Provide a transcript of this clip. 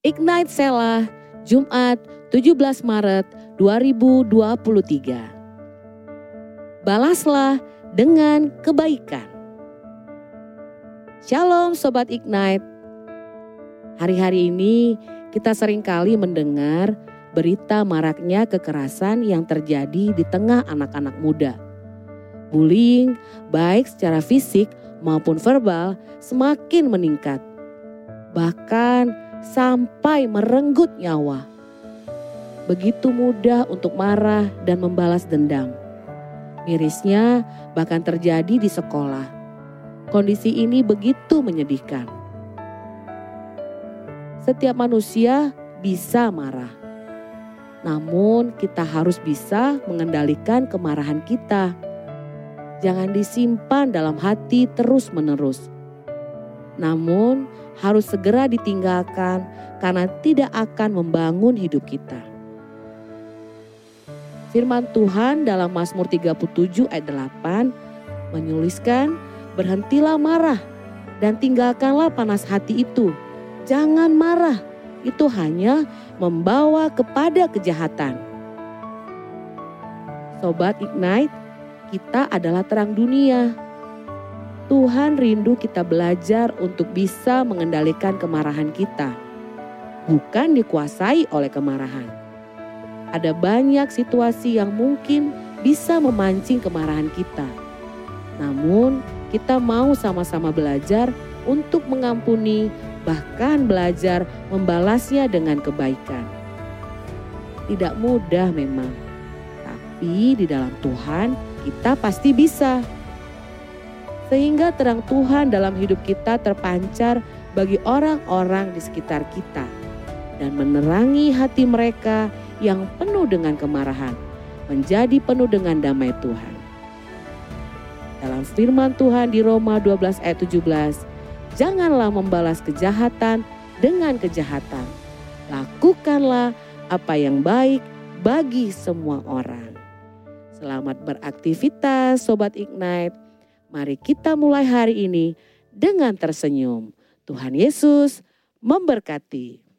Ignite Sela, Jumat 17 Maret 2023. Balaslah dengan kebaikan. Shalom Sobat Ignite. Hari-hari ini kita sering kali mendengar berita maraknya kekerasan yang terjadi di tengah anak-anak muda. Bullying, baik secara fisik maupun verbal, semakin meningkat. Bahkan sampai merenggut nyawa. Begitu mudah untuk marah dan membalas dendam. Mirisnya bahkan terjadi di sekolah. Kondisi ini begitu menyedihkan. Setiap manusia bisa marah. Namun kita harus bisa mengendalikan kemarahan kita. Jangan disimpan dalam hati terus-menerus. Namun harus segera ditinggalkan karena tidak akan membangun hidup kita. Firman Tuhan dalam Mazmur 37 ayat 8 menuliskan, berhentilah marah dan tinggalkanlah panas hati itu. Jangan marah, itu hanya membawa kepada kejahatan. Sobat Ignite, kita adalah terang dunia Tuhan rindu kita belajar untuk bisa mengendalikan kemarahan kita, bukan dikuasai oleh kemarahan. Ada banyak situasi yang mungkin bisa memancing kemarahan kita, namun kita mau sama-sama belajar untuk mengampuni, bahkan belajar membalasnya dengan kebaikan. Tidak mudah memang, tapi di dalam Tuhan kita pasti bisa sehingga terang Tuhan dalam hidup kita terpancar bagi orang-orang di sekitar kita dan menerangi hati mereka yang penuh dengan kemarahan menjadi penuh dengan damai Tuhan. Dalam firman Tuhan di Roma 12 ayat 17, janganlah membalas kejahatan dengan kejahatan. Lakukanlah apa yang baik bagi semua orang. Selamat beraktivitas Sobat Ignite Mari kita mulai hari ini dengan tersenyum. Tuhan Yesus memberkati.